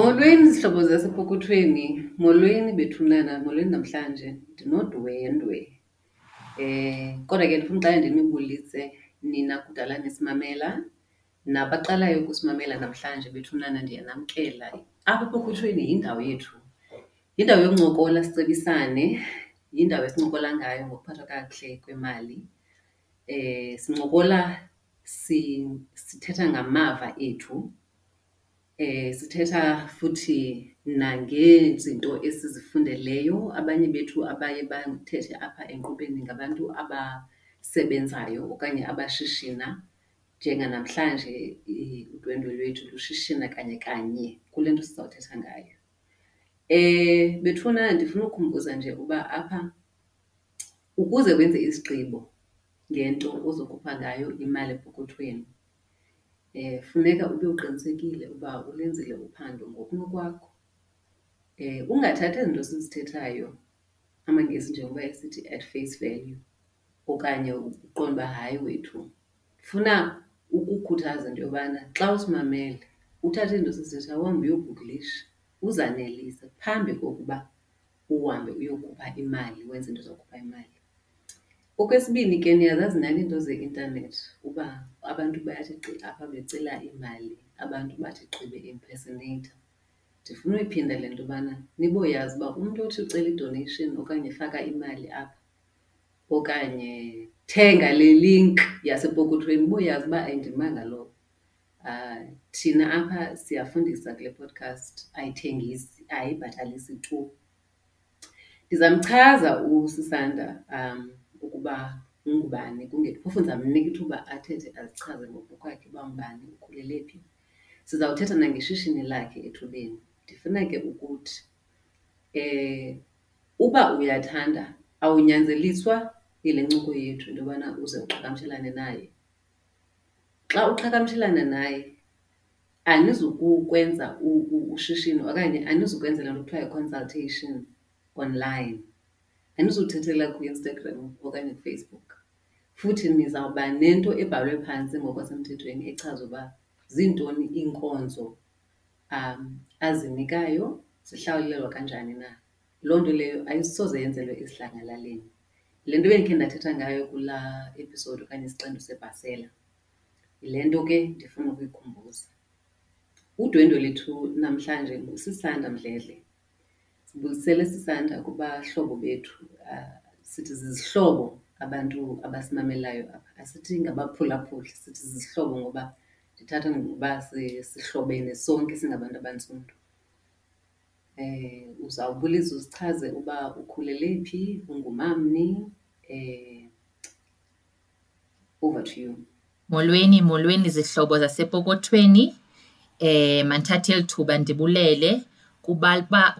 Molweni zihlobo zasepokothweni, molweni bethunana, molweni namhlanje. Ndinodwendwe eh kodwa ke ndifuna uqale ndinibulise nina kudala nisimamela, nabaqalayo ukusimamela namhlanje bethunana ndiyanamkela. Apha epokothweni yindawo yethu, yindawo yokuncokola sicebisane, yindawo esincokola ngayo ngokuphathwa kakuhle kwemali. Eh sincokola sithetha ngamava ethu, eh sithetha futhi nangezinto esizifundeleyo. Abanye bethu abaye bathethe apha enkqubeni ngabantu abasebenzayo okanye abashishina, njenganamhlanje udwendwe lwethu lushishina kanye kanye kule nto sizawuthetha ngayo. Eh bethuna ndifuna ukhumbuza nje uba apha ukuze wenze isigqibo ngento ozokhupha ngayo imali epokothweni eh funeka ube uqinisekile uba ulenzile uphando ngokunokwakho. Eh ungathathi ezi zinto sizithethayo, amaNgesi njengoba esithi at face value okanye uqonde uba hayi wethu. Ndifuna ukukhuthaza into yobana xa usimamele uthathe ezi zinto sizithethayo uhambe uyogugulisha, uzanelise phambi kokuba uhambe uyokhupha imali, wenze into zokhupha imali. Okwesibini ke niyazazi nani iinto zeintanethi uba abantu bayathi gqi apha becela iimali, abantu bathi gqi be-impersoneyitha. Ndifuna uyiphinda le nto yobana niboyazi uba umntu othi ucela i-donation okanye faka imali apha okanye thenga le link yasepokothweni uboyazi uba ayindimanga lowo. Thina apha siyafundisa kule podcast, ayithengisi, ayibhatalisi tu. Ndizamchaza uSisanda ukuba ungubani phofu ndizamnika ithuba athethe azichaze ngokwakhe uba ngubani, ukhulele phi. Sizawuthetha nangeshishini lakhe ethubeni. Ndifuna ke ukuthi uba uyathanda awunyanzeliswa yile ncoko yethu into yobana uze uqhagamshelane naye. Xa uqhagamshelana naye anizukukwenza ushishino okanye anizukwenza le nto kuthiwa yi-consultation online, anizuthethela kuInstagram okanye kuFacebook. Futhi nizawuba nento ebhalwe phantsi ngokwasemthethweni echaza uba zintoni iinkonzo azinikayo, zihlawulelwa kanjani na. Loo nto leyo ayisoze yenzelwe esidlangalaleni. Yile nto bendikhe ndathetha ngayo kulaa episode okanye isixeko sebhasela, yile nto ke ndifuna ukuyikhumbuza. Udwendwe lethu namhlanje nguSisanda Mdledle. Sibulisele Sisanda kubahlobo bethu, sithi zizihlobo abantu abasimamelayo apha, asithi ngabaphulaphuli sithi zizihlobo ngoba ndithatha ngokuba sihlobene sonke singabantu abantsundu. Uzawubuliza uzichaze uba ukhulele phi, ungumamni. Over to you. Molweni, molweni zihlobo zasepokothweni. Mandithathe eli thuba ndibulele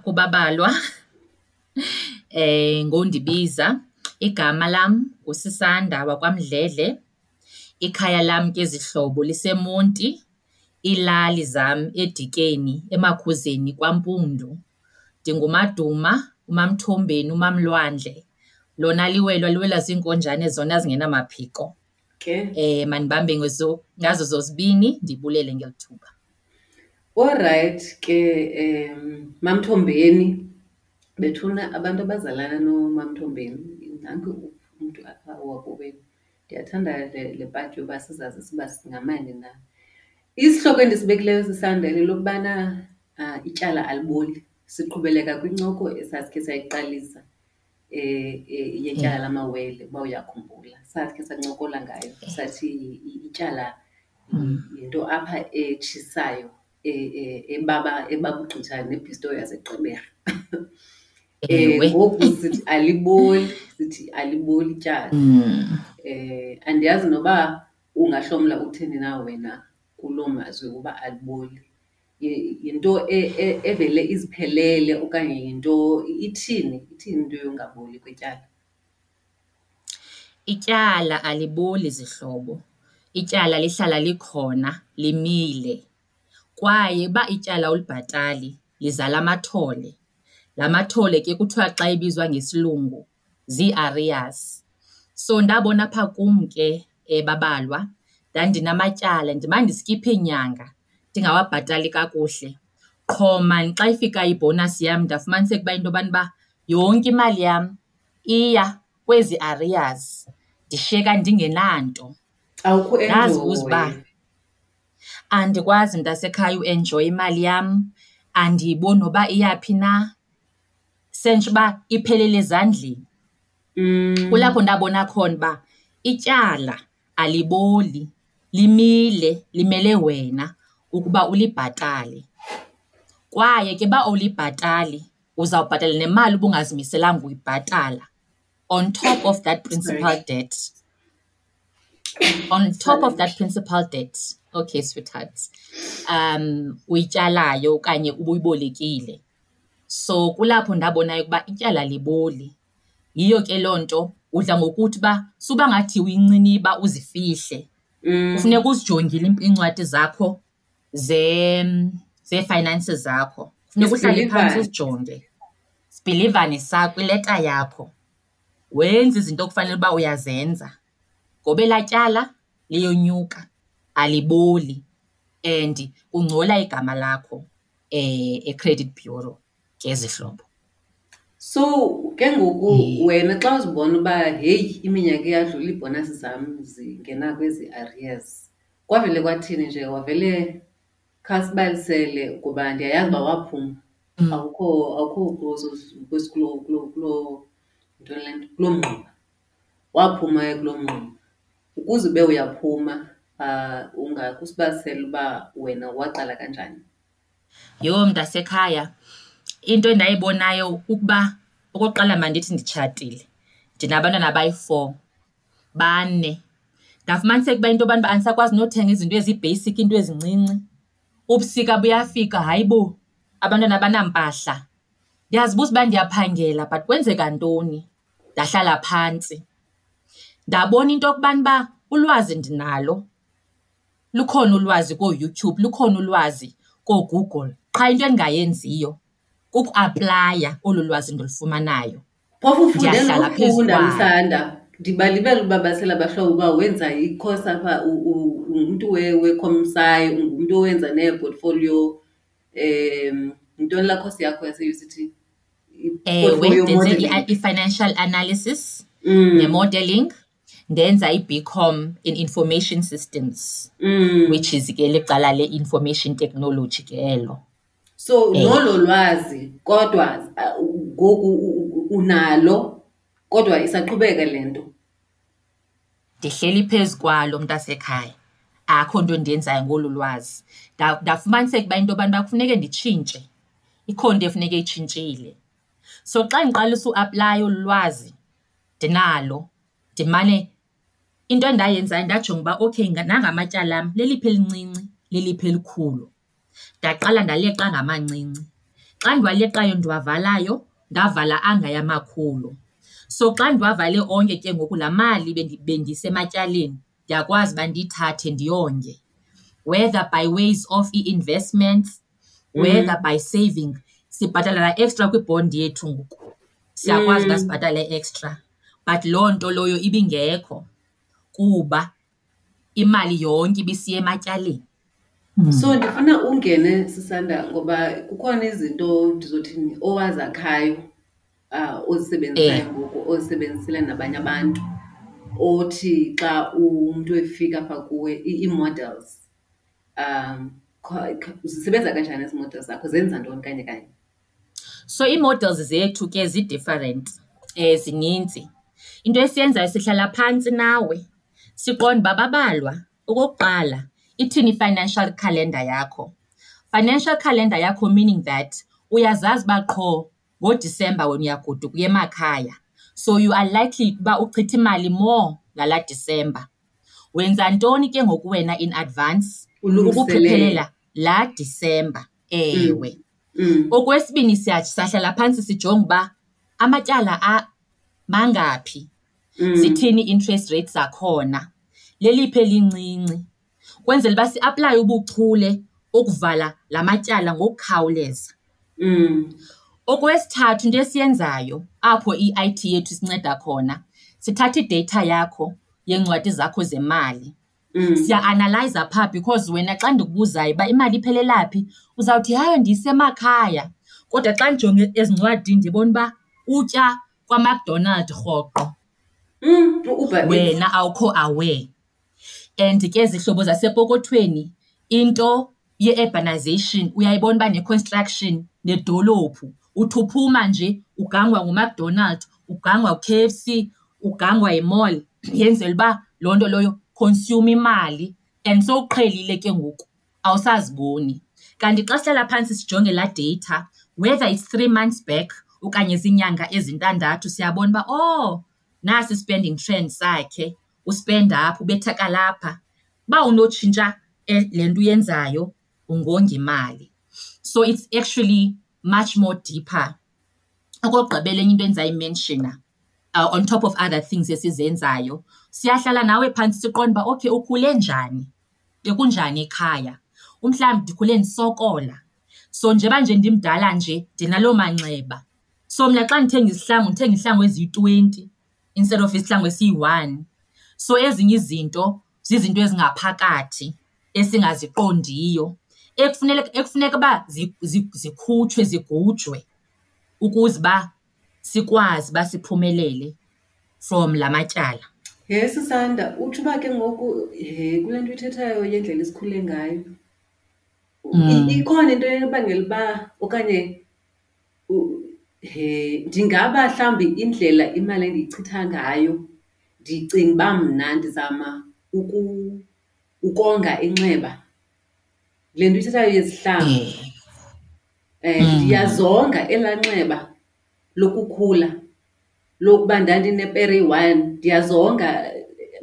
kubabalwa ngondibiza. Igama lam nguSisanda wakwaMdledle. Ikhaya lam ke zihlobo liseMonti, iilali zam eDikeni, eMakhuzeni kwaMpundu. NdinguMaduma, uMaMthombeni, uMaMlwandle. Lona liwelwa liwelwa ziinkonjane zona zingenamaphiko. Ke Mandibambe ngazo zozibini ndibulele ngeli thuba. Orayithi ke MaMthombeni, bethuna abantu abazalana noMaMthombeni, nanku umntu apha owakowenu. Ndiyathanda le part yoba sizazi siba singamani na. Isihloko endisibekileyo sisandele lelokubana ityala aliboli. Siqhubeleka kwincoko esasikhe sayiqalisa yetyala lamawele uba uyakhumbula. Sasikhe sancokola ngayo sathi ityala yinto apha etshisayo ebaba ebaba ugqitha nepistoyi yaseGqeberha. Ewe. Ngoku sithi aliboli, sithi aliboli ityala. Andiyazi noba ungahlomla uthini na wena kuloo mazwi woba aliboli. Yinto evele iziphelele okanye yinto, ithini, ithini into yongaboli kwetyala? Ityala aliboli zihlobo, ityala lihlala likhona limile. Kwaye uba ityala awulibhatali lizala amathole. La mathole ke kuthiwa xa ibizwa ngesilungu zii-arrears. So ndabona apha kum ke babalwa ndandinamatyala ndiba ndiskipha iinyanga ndingawabhatali kakuhle. qho mani xa ifika ibhonasi yam ndafumaniseka uba into yobana uba yonke imali yam iya kwezi arrears ndishiyeka ndingenanto. Awukho Ndazibuza uba. Andikwazi mntasekhaya uenjoya imali yam, andiyiboni noba iyaphi na, sentsho uba iphelele ezandleni. Mm. Kulapho ndabona khona uba ityala aliboli, limile, limele wena ukuba ulibhatale. Kwaye ke uba awulibhatali uzawubhatala nemali ubungazimiselanga uyibhatala on top of that principal debt. On top of that principal debt, okay sweetheart, um uyityalayo okanye ubuyibolekile. So kulapho ndabonayo ukuba ityala liboli. Yiyo ke loo nto udla ngokuthi uba suba ngathi uyinciniba uzifihle. Mm. Kufuneka uzijongile iincwadi zakho ze zee-finances zakho. Funeka uhlale phantsi uzijonge. Sibhilivane sakho, ileta yakho. Wenze izinto okufanele uba uyazenza. Ngoba elaa tyala liyonyuka, aliboli and kungcola igama lakho eh e-credit bureau ngezihlobo. So ke ngoku wena xa uzibona uba heyi iminyaka iyadlula iibhonasi zam zingena kwezi arrears, kwavele kwathini nje wavele khasibalisele kuba ndiyayazi uba waphuma. Mm. Awukho awukho kuzo kwesi kulo kulo kulo yintoni le nto kuloo mngxuma. Waphuma kuloo mngxuma. Ukuze ube uyaphuma ungakusibalisela uba wena waqala kanjani. Yho mntasekhaya, into endayibonayo kukuba okokuqala mandithi nditshatile. Ndinabantwana abayi-four, bane. Ndafumaniseka uba into yobana uba andisakwazi nothenga izinto ezi-basic, iinto ezincinci. Ubusika buyafika, hayi bo, abantwana abanampahla. Ndiyazibuza uba ndiyaphangela but kwenzeka ntoni? Ndahlala phantsi. Ndabona into yokubana uba ulwazi ndinalo, lukhona ulwazi kooYouTube, lukhona ulwazi kooGoogle. Qha into endingayenziyo kukuaplaya olu lwazi ndilufumanayo. Phofu ufunde Ndiyahlala phezu nokufunda kwalo. msanda. Ndibalibele uba basela bahlobo uba wenza i-course apha u- u- ungumntu we- we-ComSci, ungumntu owenza nee-portfolio um yintoni laa course yakho yase-UCT? Ewe, I-portfolio ndenze modelling. i- i-financial analysis Mm, ne-modeling. Ndenza i-BCom in information systems, mm. which is ke licala le-information technology ke elo. So Eh. nolo lwazi kodwa ngoku unalo kodwa isaqhubeka le nto. Ndihleli phezu kwalo mntasekhaya. Akho nto ndiyenzayo ngolu lwazi. Nda- Ndafumaniseka uba into yobana uba kufuneke nditshintshe. Ikhona into efuneke itshintshile. So xa ndiqalisa uaplaya olu lwazi ndinalo, ndimane into endayenzayo ndajonga uba okay nga- nangamatyala am leliphi elincinci, leliphi elikhulu. Ndaqala ndaleqa ngamancinci. Xa ndiwaleqayo ndiwavalayo, ndavala angaya makhulu. So xa ndiwavale onke ke ngoku laa mali bendi- bendisematyaleni ndiyakwazi uba ndiyithathe ndiyonge. Whether by ways of i-investments, whether by saving. Sibhatala laa extra kwibhondi yethu ngoku. Siyakwazi uba Mm. sibhatale extra. But loo nto loyo ibingekho kuba imali yonke ibisiya ematyaleni. So ndifuna ungene sisanda ngoba kukhona izinto ndizothini owazakhayo uh, ozisebenzisayo Eh. ngoku ozisebenzisele nabanye abantu othi xa umntu efika apha kuwe i- ii-models um kha- kha- zisebenza kanjani ezi models zakho zenza ntoni kanye kanye So ii-models zethu ke zi-different, eh zininzi. Into esiyenzayo sihlala phantsi nawe siqonde uba babalwa. Okokuqala, ithini i-financial calendar yakho? Financial calendar yakho meaning that uyazazi uba qho ngoDisemba wena uyagoduka uya emakhaya. So you are likely uba uchitha imali more ngalaa Disemba. Wenza ntoni ke ngoku wena in advance Ulungiselele. ukuphephelela laa Disemba? Ewe. mm. Okwesibini siya sahlala phantsi sijonge uba amatyala a mangaphi, Mm. Zithini i-interest rates zakhona, leliphi elincinci, kwenzela uba siaplaye ubuchule ukuvala la matyala ngokukhawuleza. Mm. Okwesithathu into esiyenzayo apho i-IT yethu sinceda khona, sithatha ideyitha yakho yeencwadi zakho zemali Mm. siya-analyza phaa because wena xa ndikubuzayo uba imali iphelela phi uzawuthi hayo ndiyisemakhaya kodwa xa ndijonge ezincwadini ndibona uba utya kwamacdonald rhoqo Mm, wena awukho aware. And ke zihlobo zasepokothweni into ye-urbanization uyayibona uba ne-construction nedolophu. Uthi uphuma nje ugangwa ngumacdonald ugangwa u-k f c ugangwa yimall yenzela uba loo nto loyo consume imali. And sowuqhelile ke ngoku awusaziboni. Kanti xa sihlala phantsi sijonge laa data whether it's three months back okanye ziinyanga ezintandathu siyabona uba oh nasi spending trend sakhe uspenda apha ubethaka lapha. Uba unotshintsha eh, le nto uyenzayo ungonga imali. So it's actually much more deeper. Okokugqibela enye into endizayimenshina uh, on top of other things esizenzayo siyahlala nawe phantsi siqonda uba okay ukhule njani? Bekunjani ekhaya? Umhlawumbi ndikhule ndisokola. So njeba nje ndimdala nje ndinaloo manxeba. So mna xa ndithenga izihlangu ndithenga izihlangu eziyi-twenty instead of isihlangu esiyi-one so ezinye izinto zizinto ezingaphakathi esingaziqondiyo ekufuneka ekufuneka uba zi- zi- zikhutshwe zigujwe ukuze uba sikwazi uba siphumelele from la matyala Yes, Sisanda, utsho uba ke ngoku he kule nto ithethayo yendlela esikhule ngayo. Mm. Ikhona into ebangela uba okanye ndingaba mhlawumbi indlela imali endiyichitha ngayo ndicinga uba mna ndizama uku, ukonga inxeba. Le nto ithethayo yezihlangu. Eh, Eh, Mm. ndiyazonga elaa nxeba lokukhula lokuba ndandinepere eyi-one ndiyazonga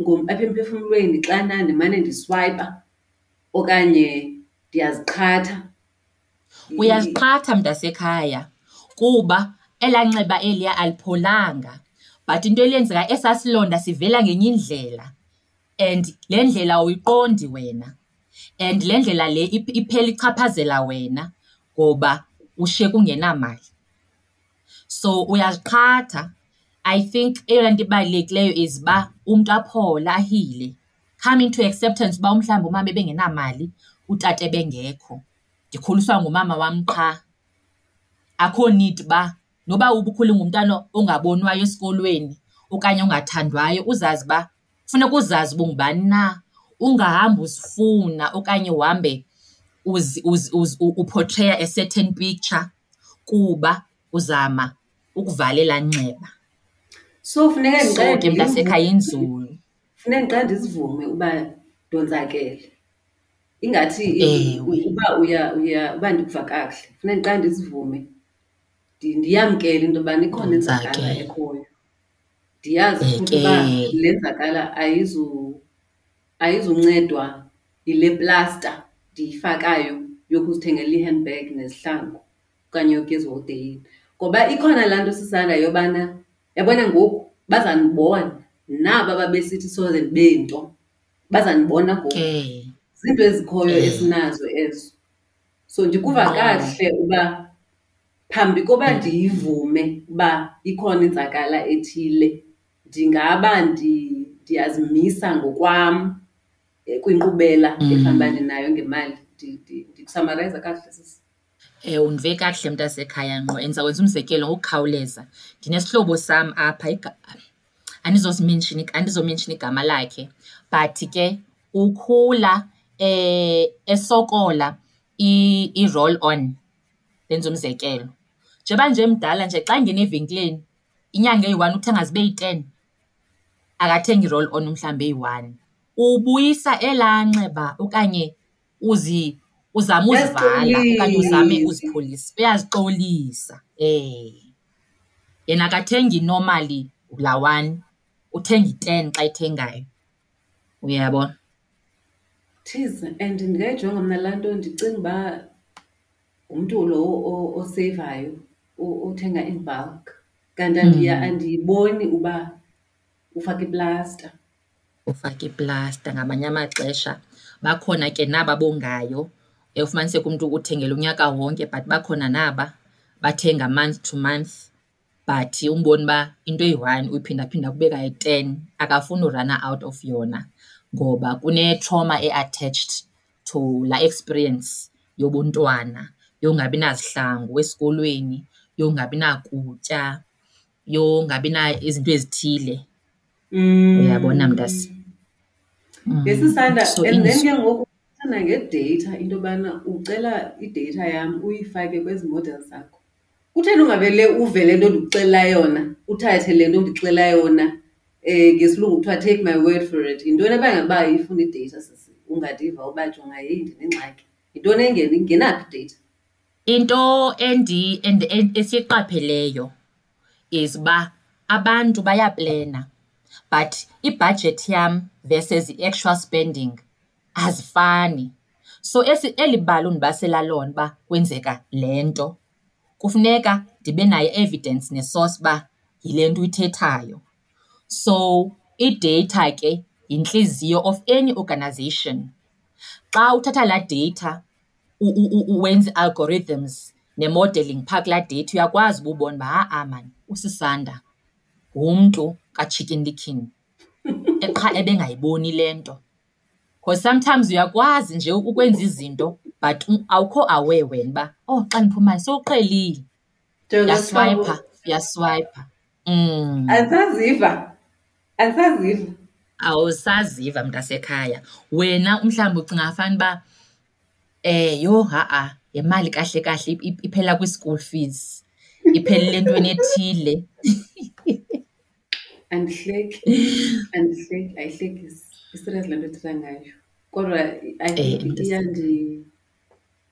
ngom- apha emphefumlweni xana ndimane ndiswayipa okanye ndiyaziqhatha. uyaziqhatha mntasekhaya kuba elaa nxeba eliya alipholanga but into elenzeka esaa silonda sivela ngenye indlela and le ndlela awuyiqondi wena and le ndlela le ip- iphela ichaphazela wena ngoba ushiyeka ungenamali so uyaziqhatha i think eyona nto ibalulekileyo is uba umntu aphole ahile come into acceptance uba umhlawumbi umama ebengenamali utata ebengekho ndikhuliswa ngumama wam qha. Akho need uba noba ubukhule ngumntana ongabonwayo esikolweni okanye ongathandwayo uzazi uba funeka uzazi uba ungubani na. Ungahambi uzifuna okanye uhambe uzi- uzi- uzi- u- uportreya a certain picture kuba uzama ukuvalela nxeba So funeka so ndiqale ke mntasekhaya inzulu funeka ndiqale ndizivume uba ndonzakele. Ingathi uba uya uya uba ndikuva kakuhle, funeka ndiqale ndizivume. Ndi- Ndiyamkele into yobana ikhona inzakala Ndonzakele. ekhoyo. Ndiyazi futhi uba Eke. le nzakala ayizu ayizuncedwa yile plasta ndiyifakayo yokuzithengela i-handbag nezihlangu okanye yokugeza ehoteyini. Ngoba ikhona laa nto sisanda yobana yabona ngoku bazandibona naba babesithi soze ndibe nto bazandibona ngoku. ke Zinto ezikhoyo Eh. esinazo ezo. So ndikuva No. kakuhle uba phambi koba ndiyivume uba ikhona inzakala ethile, ndingaba ndi- ndiyazimisa ngokwam eh, kwinkqubela Mm. efanuba ndinayo ngemali. Ndi- ndi- Ndikusamarayiza kakuhle sisi. Um undive kakuhle mntasekhaya ngqo and ndizawwenza umzekelo ngokukhawuleza ndinesihlobo sam apha iga- andizozimenshini andizomenshina igama lakhe but ke ukhula um esokola i- i-roll on ndenza umzekelo njeba nje mdala nje xa ngena evenkileni inyanga eyi-one uthenga zibe yi-ten akathengi i-roll on mhlawumbi eyi-one. Ubuyisa elaa nxeba okanye uzi uzama uzivala okanye uzame Uyazixolisa. uzipholisa uyazixolisa eh. Yena akathengi normally laa one uthenga i-ten xa ethengayo. Uyabona? Thize and ndingayijonga mna laa nto ndicinga uba ngumntu lo o- oseyivayo othenga in bulk. Kanti andiya Mm. andiyiboni uba ufake iplasta. ufake iplasta ngamanye amaxesha bakhona ke naba bongayo ufumaniseke umntu uthengela unyaka wonke but bakhona naba bathenga month to month but umbone uba into eyi-one uyiphindaphinda kube kayi-ten akafuni urana out of yona ngoba kune-trauma e-attached to laa experience yobuntwana, yokungabi nazihlangu esikolweni, yokungabi nakutya, yokungabi na izinto ezithile. Uyabona mntase? Mm. Besisanda So and then ins- ke ngoku uthanda ngedata into yobana ucela idata yam uyifake kwezi models zakho. Kutheni ungavele uve le nto ndikuxelela yona, uthathe le nto ndixelela yona um ngesilungu kuthiwa take my word for it. Yintoni ebangela uba ifuna idata sisi? Ungadiva uba jonga heyi ndinengxaki. Yintoni engena ingenaphi idata? Into endi and esiyiqapheleyo is uba abantu bayaplena but i-budget yam versus i-actual spending azifani. So esi eli bali undibasela lona uba kwenzeka le nto kufuneka ndibe nayo evidence ne-source uba yile nto uyithethayo. So i-data ke yintliziyo of any organization. Xa uthatha laa data u- u- u- uwenza i-algorithms ne-modeling phaa kulaa data uyakwazi uba ubone uba ha-a maan usisanda. Ngumntu ka-chicken licken qha ebengayiboni le nto. Because sometimes uyakwazi nje ukwenza izinto but u- awukho aware wena uba oh xa ndiphumayo sowuqhelile. Jonga uyaswipa sihlobo, uyaswipa mm. Andisaziva, andisaziva. awusaziva mntasekhaya. Wena umhlawumbi ucinga fana uba eh yho ha-a le mali kahle kahle ip- ip- iphela kwi-school fees iphelele entweni ethile Andihleki, andihleki, ayihlekisi. Iserious le nto ethetha ngayo. Kodwa think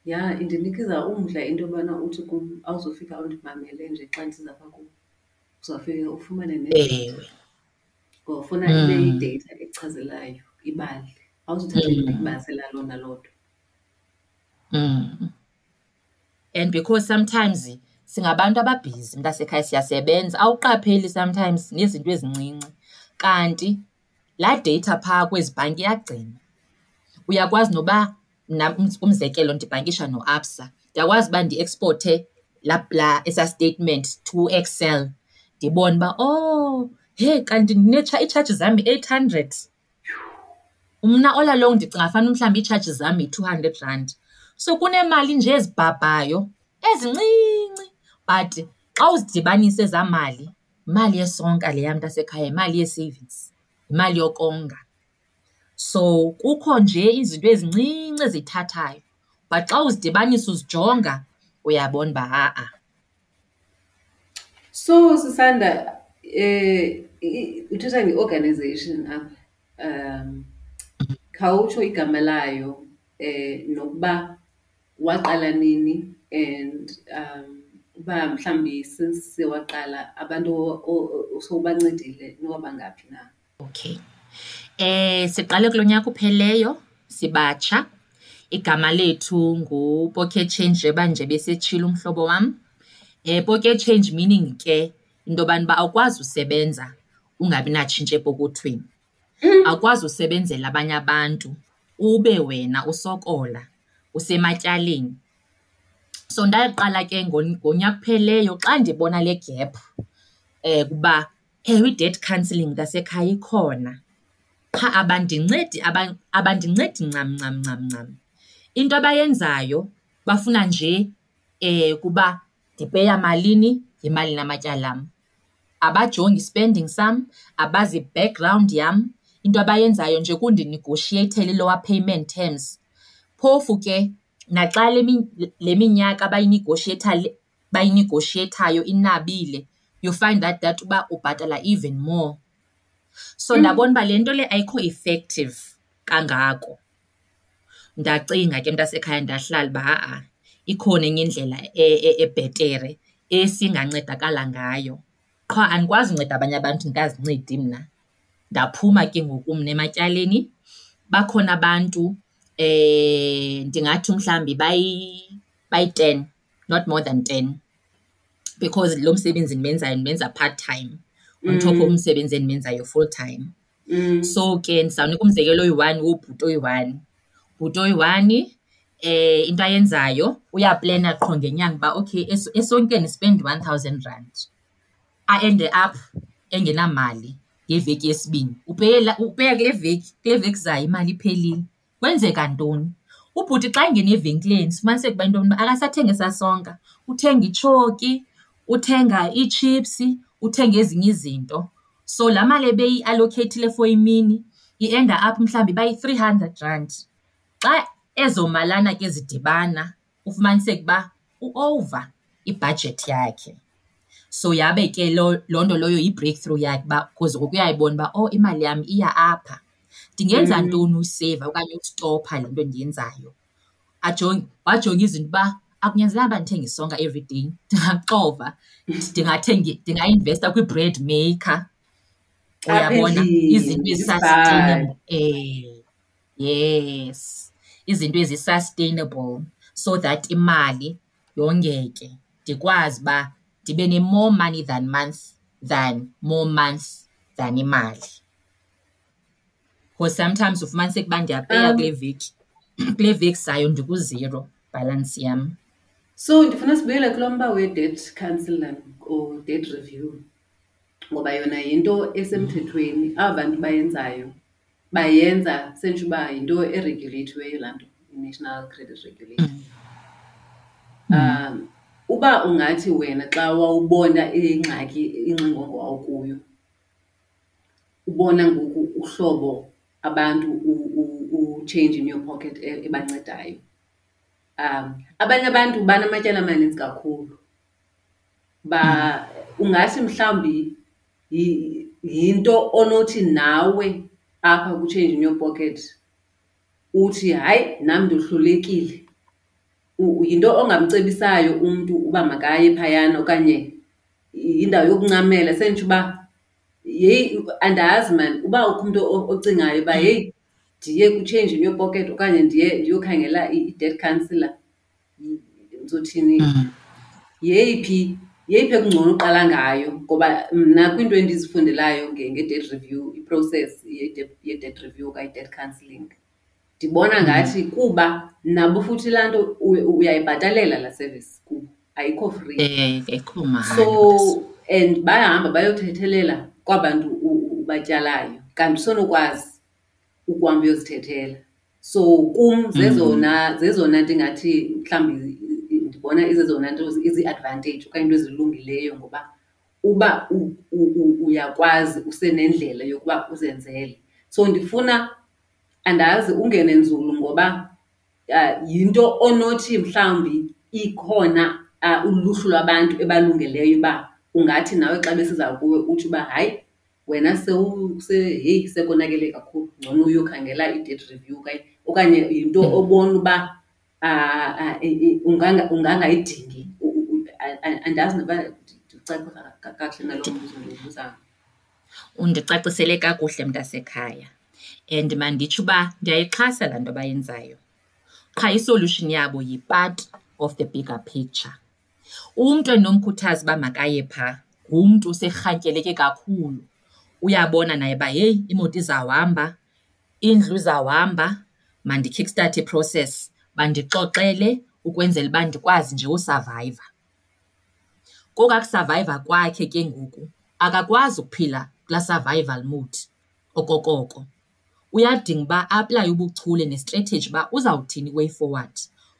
Eh, indinikisa umdla into yobana uthi kum awuzofika undimamele nje xa ndisiza phaa kum. Uzawufika ufumane ne ewe ngoba ufuna ibe yidata echazelayo, ibali. Awuzuthathe nje Mm. ndikubasela lona lodwa. Mm. And because sometimes singabantu ababhizi mntasekhaya siyasebenza awuqapheli sometimes nezinto ezincinci. Kanti laa data phaa kwezi bhanki iyagcina. Uyakwazi noba um- umzekelo ndibhankisha noABSA. Ndiyakwazi uba ndi-exporte la, la esaa statement to Excel. Ndibone uba oh he kanti iitshaji zam i-eight hundred. Mna all along ndicinga fana mhlawumbi iitshaji zam yi-two hundred rand so kuneemali nje ezibhabhayo ezincinci but xa uzidibanisa ezaa mali yimali yesonka leya mntasekhaya yimali yee-savings yimali yokonga so kukho nje izinto ezincinci ezithathayo but xa uzidibanisa uzijonga uyabona uba ha-a So Sisanda, eh i- uthetha nge-organization apha. Um khawutsho igama layo eh nokuba waqala nini and um uba mhlawumbi since waqala abantu o- o- o- sowubancedile noba ngaphi na. Okay. Eh siqale kulo nyaka upheleyo sibatsha. Igama lethu nguPocket Change njengoba nje besetshilo umhlobo wam. Eh Pocket Change meaning ke into yobana uba awukwazi usebenza ungabi natshintshi epokothweni. Awukwazi usebenzela abanye abantu ube wena usokola usematyaleni. So ndaqala ke ngo- ngonyaka upheleyo xa ndibona le gap eh kuba ewe i-debt counselling mntasekhaya ikhona. Qha abandincedi aba- abandincedi ncam ncam ncam ncam. Into abayenzayo bafuna nje eh kuba ndipeya malini? Yimali namatyala am. Abajongi spending sam abazi background yam. Into abayenzayo nje kundinegotiathela i-lower payment terms. Phofu ke naxa le mi- le minyaka bayinegotiatha le- bayinegotiathayo inabile you find that that uba ubhatala even more. So ndabona uba le nto le ayikho effective kangako. Ndacinga ke mntasekhaya ndahlala uba ha-a ikhona enye indlela e- e- ebhetere esingancedakala ngayo. Qha andikwazi unceda abanye abantu ndingazincedi mna. Ndaphuma ke ngoku mna ematyaleni bakhona abantu eh ndingathi mhlambi bayi bayi-ten not more than ten. Because lo msebenzi ndimenzayo ndimenza part time on top of umsebenzi endimenzayo full time Mm. so ke ndizawunika umzekelo oyi-one wobhuti oyi-one. Bhuti oyi-one eh into ayenzayo uyaplena qho ngenyanga uba okay es- esonkeni spend one thousand rand. A-ende up engenamali ngeveki yesibini. Upeyela upeya kule veki kule veki zayo imali iphelile. Kwenzeka ntoni? Ubhuti xa engena evenkileni sifumaniseke uba into yokuba akasathengi esasonka uthenga itshoki uthenga iitshipsi uthenga ezinye izinto. So laa mali ebeyi-allokheyithile for imini i-enda up mhlawumbi bayi-three hundred rand. Xa ezo malana ke zidibana ufumaniseke uba uova ibhajethi yakhe. So yabe ke loo nto loyo yi-breakthrough yakhe uba kuze ngoku uyayibona uba oh imali yam iya apha ndingenza ntoni uyiseyiva okanye ukustopha le nto ndiyenzayo? Ajonge wajonga izinto uba akunyanzelanga uba ndithenge isonka everyday ndingaxova ndingathengi ndingainvesta kwi-bread maker. Uyabona? Izinto ezi-sustainable eh yes. Izinto ezi-sustainable so that imali yongeke ndikwazi uba ndibe ne-more money than month than more months than imali because sometimes ufumaniseke uba ndiyapeya Um, kule veki kule veki zayo ndikuzero balance yam So ndifuna sibuyele kulo mba we-debt counselling or debt review ngoba yona yinto esemthethweni aba bantu bayenzayo. Bayenza sentsho uba yinto eregulatiweyo laa nto i-national credit regulator. Um uba ungathi wena xa wawubona ingxaki ingxingongo wawukuyo ubona ngoku uhlobo abantu u-change in your pocket e- ebancedayo. Um abanye abantu banamatyala amaninzi kakhulu. Ungathi mhlawumbi yi- yinto onothi nawe apha ku-change in your pocket uthi hayi nam ndohlulekile yinto ongamcebisayo umntu uba makaye phayana okanye yindawo yokuncamela sentsho uba yeyi andazi mani uba ukho umntu o- ocingayo uba yeyi ndiye ku-change in your pocket okanye ndiye ndiyokhangela i- i-debt counselor y- ndizothini yeyiphi yeyiphi ekungcono uqala ngayo? Ngoba mna kwiinto endizifundelayo nge- nge-debt review i-process ye-debt ye-debt review okanye i-debt counselling ndibona ngathi kuba nabo futhi laa nto u- uyayibhatalela laa service kubo ayikho free. Eh ekho mahala so and bayahamba bayothethelela kwabantu u- u- ubatyalayo. Kanti usonokwazi ukuhamba uyozithethela. So kum zezona zezona ndingathi mhlawumbi i- i- ndibona izezona nto izi-advantage okanye into ezilungileyo ngoba uba u- u- u- uyakwazi usenendlela yokuba uzenzele. So ndifuna andazi ungene nzulu ngoba uh, yinto onothi mhlawumbi ikhona uh, uluhlu lwabantu ebalungeleyo uba ungathi nawe xa besiza kuwe uthi uba hayi wena sewu- se heyi sekonakele kakhulu ngcono uyokhangela i-debt review okanye okanye yinto obona uba uh, uh, i- i- unganga- ungangayidingi U- u- u- a- a- andazi noba ndicacisa kakuhle nalo mbuzo ndiwubuzayo. undicacisele kakuhle mntasekhaya and manditsho uba ndiyayixhasa laa nto bayenzayo qha isolution yabo yi-part of the bigger picture. Umntu endinomkhuthaza uba makaye phaa ngumntu userhantyeleke kakhulu. Uyabona naye uba yeyi imoto izawuhamba indlu izawuhamba mandikickstart iprocess bandixoxele ukwenzela uba ndikwazi nje usavayiva kokaa kusurviva kwakhe ke ngoku akakwazi ukuphila kulaa survival mode okokoko. Uyadinga uba aplaye ubuchule nestrategy uba uzawuthini way forward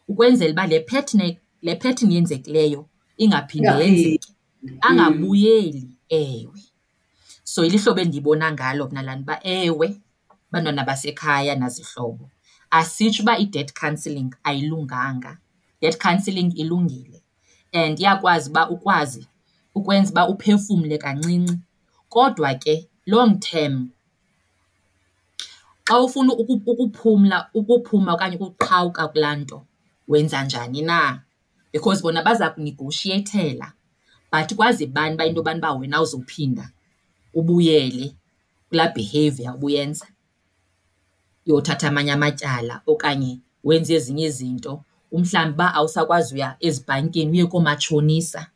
ukwenzela uba le pattern le pattern yenzekileyo ingaphinde Ingaphindi. yenzeke angabuyeli ewe. So ilihlobo endiyibona ngalo mna lani uba ewe bantwana basekhaya nazihlobo. Asitsho uba i-debt counselling ayilunganga. Debt counselling ilungile and iyakwazi uba ukwazi ukwenza uba uphefumle kancinci. Kodwa ke long term xa ufuna uku- ukuphumla ukuphuma okanye ukuqhawuka kulaa nto wenza njani na? Because bona baza kunegotiathela but kwazi bani uba into yobani uba wena uzophinda ubuyele kulaa behavior ubuyenza? Yothatha amanye amatyala okanye wenze ezinye izinto umhlawumbi uba awusakwazi uya ezibhankini uye koomatshonisa.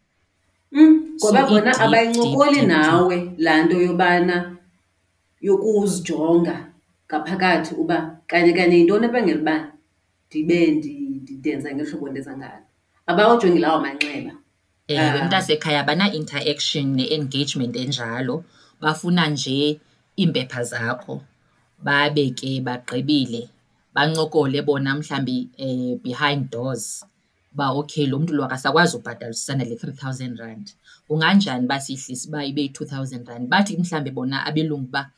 Mm, ngoba So bona abayincokoli nawe laa nto yobana yokuzijonga ngaphakathi uba kanye kanye yintoni ebangela uba ndibe ndi- ndi- ndenza ngeli hlobo ndenza ngalo abawujongi lawo manxeba. Ewe Ah. mntasekhaya bana-interaction ne-engagement enjalo. Bafuna nje iimpepha zakho babe ke bagqibile bancokole bona mhlawumbi um behind doors uba okay lo mntu lo akasakwazi ubhatala usana le three thousand rand. Kunganjani uba siyihlise uba ibe yi-two thousand rand? Bathi mhlawumbi bona abelungu uba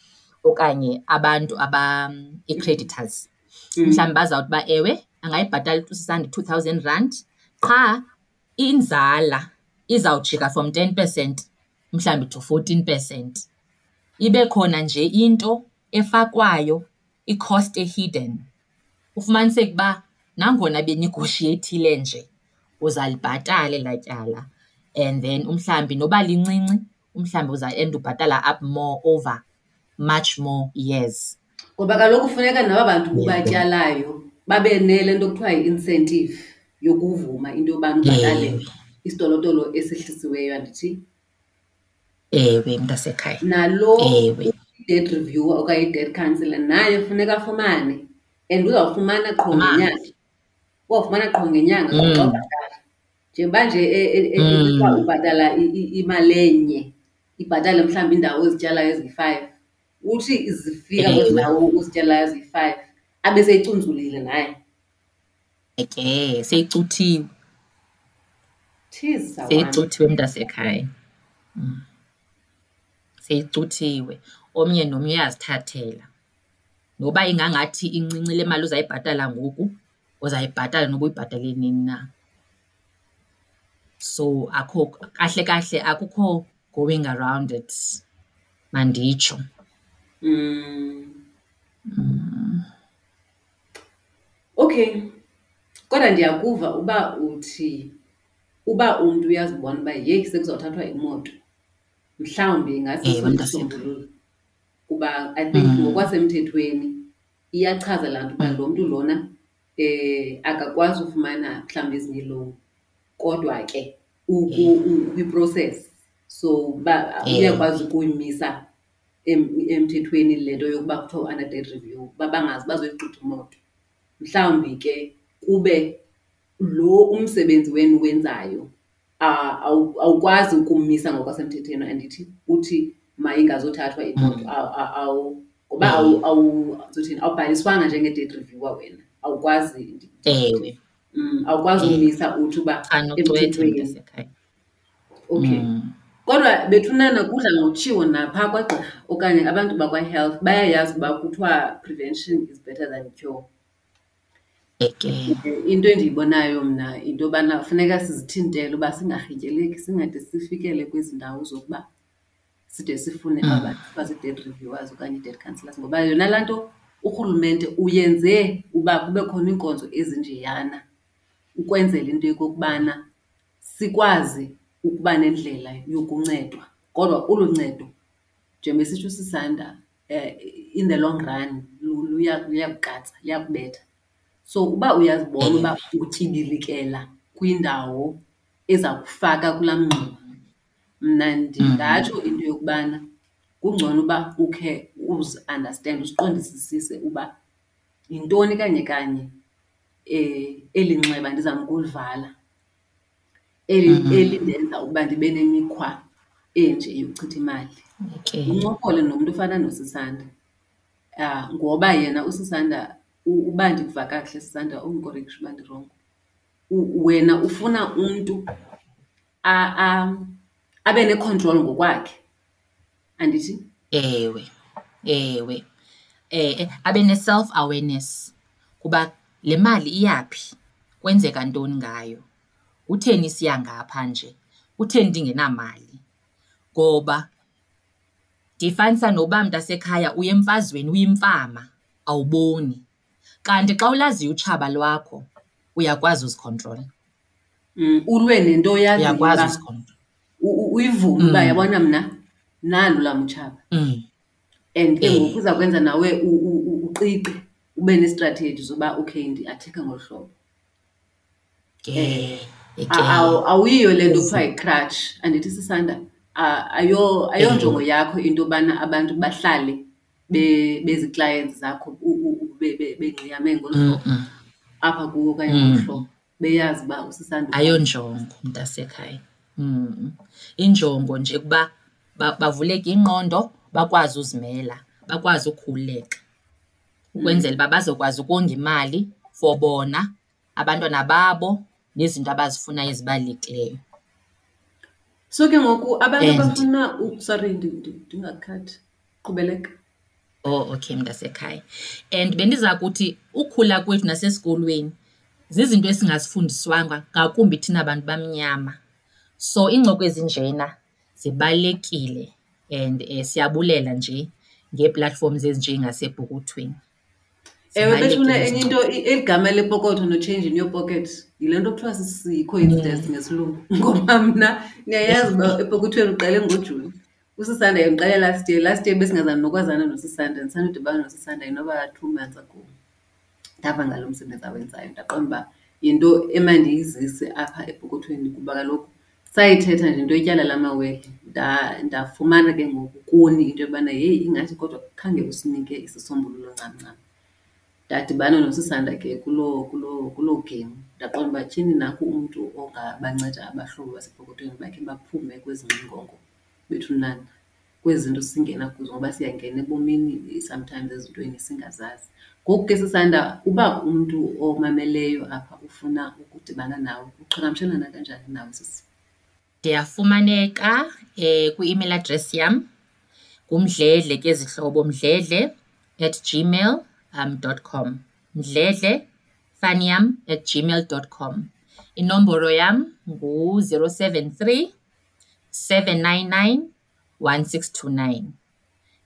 okanye abantu aba ii-creditors mhlawumbi bazawuthi uba ewe angayibhatala usisanda two thousand rand qha inzala izawujika from ten percent mhlawumbi to fourteen percent. Ibe khona nje into efakwayo i-cost e-hidden. Ufumaniseke uba nangona benigoshiyeithile nje uzalibhatala elaa tyala and then umhlawumbi noba lincinci umhlawumbi uza end ubhatala up more over much more years. Ngoba kaloku kufuneka naba bantu ubatyalayo babe nele nto kuthiwa yi-incentive. Yokuvuma into yobana ubhatale isitolotolo esihlisiweyo andithi. Ewe, mntasekhaya. Nalo Ewe. i-debt reviewer okanye i-debt counselor naye funeka afumane and uzawufumana qho ngenyanga. Uzawufumana qho ngenyanga xa ubhatala. Njengoba nje ethiwa ubhatala imali enye, ibhatale mhlawumbi iindawo ozityalayo eziyi-five, uthi zifika kwezi ndawo uzityalayo eziyi-five abe seyicunzulile naye. Ke seyicuthiwe, Tshisa wam. seyicuthiwe mntasekhaya. Mm. Seyicuthiwe. Omnye nomnye uyazithathela. Noba ingangathi incinci le mali uzayibhatala ngoku, uzayibhatala noba uyibhatale nini na. So akho kahle kahle akukho going around it, manditsho. Mm. Okay. Kodwa ndiyakuva uba uthi uba umntu uyazibona uba yeyi sekuzawuthathwa imoto, mhlawumbi isisombululo. Kuba I think ngokwasemthethweni iyachaza laa nto uba lo mntu lona um akakwazi ufumana mhlawumbi ezinye iilowuni kodwa ke kwi-process. So uba uyakwazi ukuyimisa emthethweni le nto yokuba kuthiwa u-under debt review uba bangazi bazoyixutha imoto. Mhlawumbi ke kube lo umsebenzi wenu wenzayo awukwazi ukumisa ngokwasemthethweni andithi uthi mayingazothathwa imoto. Awu- Ngoba awu- awu- zothini, awubhaliswanga njenge-date reviewer wena, awukwazi Ewe. mm, awukwazi ukumisa uthi uba emthethweni. Okay. Mm. Kodwa bethunana kudla ngokutshiwo napha kwagqirha okanye abantu bakwa-health bayayazi uba kuthiwa prevention is better than cure. Eke. Into endiyibonayo mna into yobana funeka sizithintele uba singarhityeleki singade sifikele kwezi ndawo zokuba side sifune aba bantu kuthiwa zii-debt reviewers okanye i-debt counsellors. Ngoba yona laa nto urhulumente uyenze uba kube khona iinkonzo ezinjeyana ukwenzela into yokokubana sikwazi ukuba nendlela yokuncedwa. Kodwa olu ncedo njengoba esitsho usisanda um in the long run luyakukatsa, luya- luyakugqatsa, liyakubetha. So uba uyazibona uba utyibilikela kwindawo eza kufaka kulaa mngxuma, mna ndingatsho into yokubana kungcono uba ukhe uziandastende, uziqondisisise uba yintoni kanye kanye um eli nxeba ndizama ukulivala, eli elindenza ukuba ndibe nemikhwa enje yokuchitha imali. Eke. Uncokole nomntu ofana nosisanda um ngoba yena usisanda u- uba ndikuva kakuhle sisanda ungikorekshe uba ndirongo. Wena ufuna umntu abe necontrol ngokwakhe, andithi? Ewe, ewe. Eh, abe ne-self awareness kuba le mali iyaphi, kwenzeka ntoni ngayo, kutheni siya ngapha nje, kutheni ndingenamali. Ngoba ndifanisa noba mntasekhaya uya emfazweni uyimfama, awuboni. Kanti xa ulaziyo utshaba lwakho, uyakwazi uzikhontrola, Mm, ulwe nento oyaziyo uyakwazi uzikhontrola. uyivume uba yabona mna nalu lam utshaba. Mm. And ke Eh. ngoku uza kwenza nawe uqiqe ube nestrategy zoba okay ndiathekha ngolu hlobo. A- eke. Awuyiyo le nto kuthiwa yi-crutch, andithi sisanda a- ayo ayonjongo yakho into yobana abantu bahlale be- bezi-clients zakho u- u- u- be- be- bengxiyame ngolu hlobo Mm-mm. apha kuwo okanye ngolu hlobo beyazi uba usisanda. ayonjongo mntasekhaya mm. injongo nje kuba ba- bavuleke ingqondo bakwazi uzimela bakwazi ukukhululeka ukwenzela uba bazokwazi ukonga imali for bona abantwana babo nezinto abazifunayo ezibalulekileyo So ke ngoku abantu And- abafuna u- sorry ndi- ndi- ndingakukhathi. Qhubeleka. Oh, okay, mntasekhaya. And bendiza kuthi ukhula kwethu nasesikolweni zizinto esingazifundiswanga ngakumbi thina bantu bamnyama. So iincoko ezinjena zibalulekile and eh, siyabulela nje ngee-platforms ezinjengasebhukuthweni. Ewe bethuna Zibalulekile enye izincoko. into i- eli gama lepokotho no-change in your pocket yile nto kuthiwa si-coincidence ngesilungu ngoba mna ndiyayazi uba epokothweni uqale ngojuli usisanda yendiqale last year last year besingazani nokwazana nosisanda ndisandodibana nosisanda inoba two months ago. Ndava ngalo msebenzi awenzayo ndaqonda uba yinto emandiyizise apha ebhokothweni kuba kaloku sayithetha nje into yetyala lamawele ndafumana ke ngoku kuni into yobana yeyi ingathi kodwa khange usinike isisombululo ncam ncam. Ndadibana nosisanda ke kuloo kuloo kuloo game. Ndaqonda uba tyhini nakho umntu ongabanceda abahlobo basebhokothweni bakhe baphume kwezi ngxingongo bethunana kwezi zinto singena kuzo ngoba siyangena ebomini sometimes ezintweni singazazi. Ngoku ke sisanda uba umntu omameleyo apha ufuna ukudibana nawe uqhagamshelana kanjani nawe sisi? Ndiyafumaneka eh, kwi-email address yam ngumdledle ke zihlobo mdledle at gmail um, dot com. Mdledle faniam at gmail dot com. Inomboro yam ngu-073 799 1629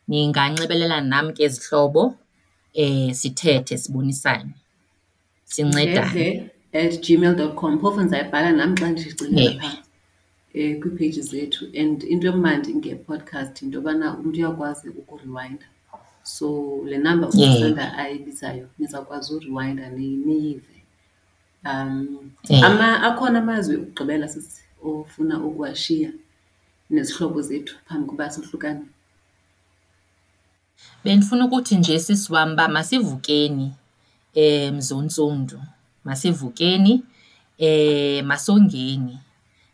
ninganxibelelana nam ke zihlobo eh sithethe sibonisane. Sincedane. Ndledle at gmail dot com. Phofu ndizayibhala nam xa ndishicilele Ewe. phaa um kwiipeji zethu. And into emandi ngepodcast yinto yobana umntu uyakwazi ukuriwayinda so le namba Yeah. usanda ayibizayo nizawukwazi uriwayinda ni- niyive. Um Yeah. ama akhona amazwi okugqibela sisi ofuna ukuwashiya. Nezihlobo zethu phambi koba sohlukane Bendifuna ukuthi nje sisi wam uba masivukeni eh mzontsundu. Masivukeni eh masongeni.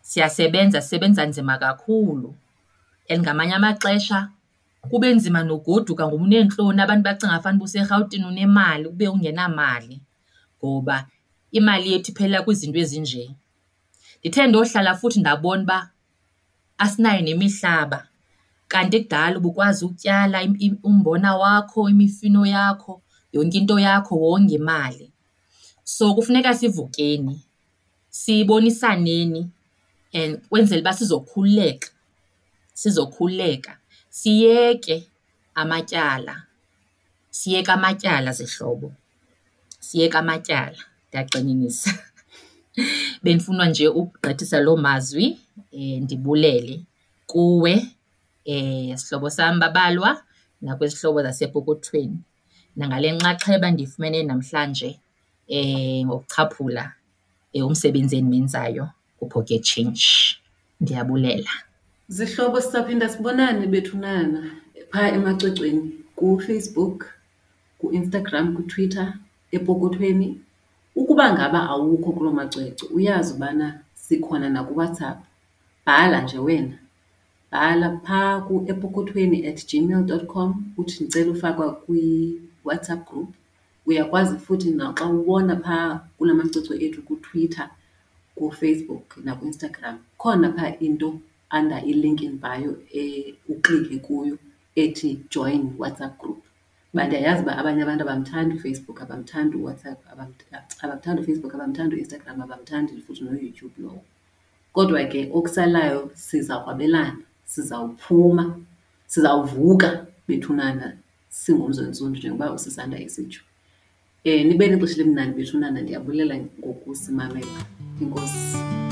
Siyasebenza sisebenza nzima kakhulu. And ngamanye amaxesha kube nzima nogoduka ngoba uneentloni abantu bacinga fanuba userhawutini unemali ube ungenamali ngoba imali yethu iphelela kwizinto ezinje. Ndithe ndohlala futhi ndabona uba asinayo nemihlaba kanti kudala ubukwazi ukutyala umbona wakho, imifino yakho, yonke into yakho wonge imali. So kufuneka sivukeni, sibonisaneni and kwenzela uba sizokhululeka, sizokhululeka. Siyeke amatyala, siyeke amatyala zihlobo, siyeke amatyala. Ndiyagxininisa. Bendifuna nje ukugqithisa loo mazwi ndibulele kuwe eh sihlobo sam babalwa nakwizihlobo zasepokothweni nangale nxaxheba ndiyifumene namhlanje eh ngokuchaphula eh, umsebenzi endimenzayo kuPocket Change. Ndiyabulela. Zihlobo sizaphinda sibonane bethunana phaa emacwecweni kuFacebook, kuInstagram, kuTwitter, epokothweni. Ukuba ngaba awukho kuloo macwecwe uyazi ubana sikhona nakuWhatsApp. Bhala nje wena, bhala phaa ku-epokothweni at gmail dot com uthi ndicela ufakwa kwiWhatsApp group. Uyakwazi futhi naxa ubona phaa kula macwecwe ethu kuTwitter, kuFacebook nakuInstagram khona phaa into under i-link in bio eh uklike kuyo ethi join WhatsApp group. Uba ndiyayazi uba abanye abantu abamthandi uFacebook, abamthandi uWhatsApp, abam- abamthandi uFacebook, abamthandi uInstagram, abamthandi futhi noYouTube lowo. Kodwa ke okusalayo sizawukwabelana, sizawuphuma, sizawuvuka bethunana singumzontsundu njengoba usisanda esitsho. Eh nibe nexesha elimnandi bethunana ndiyabulela ngokusimamela. Enkosi.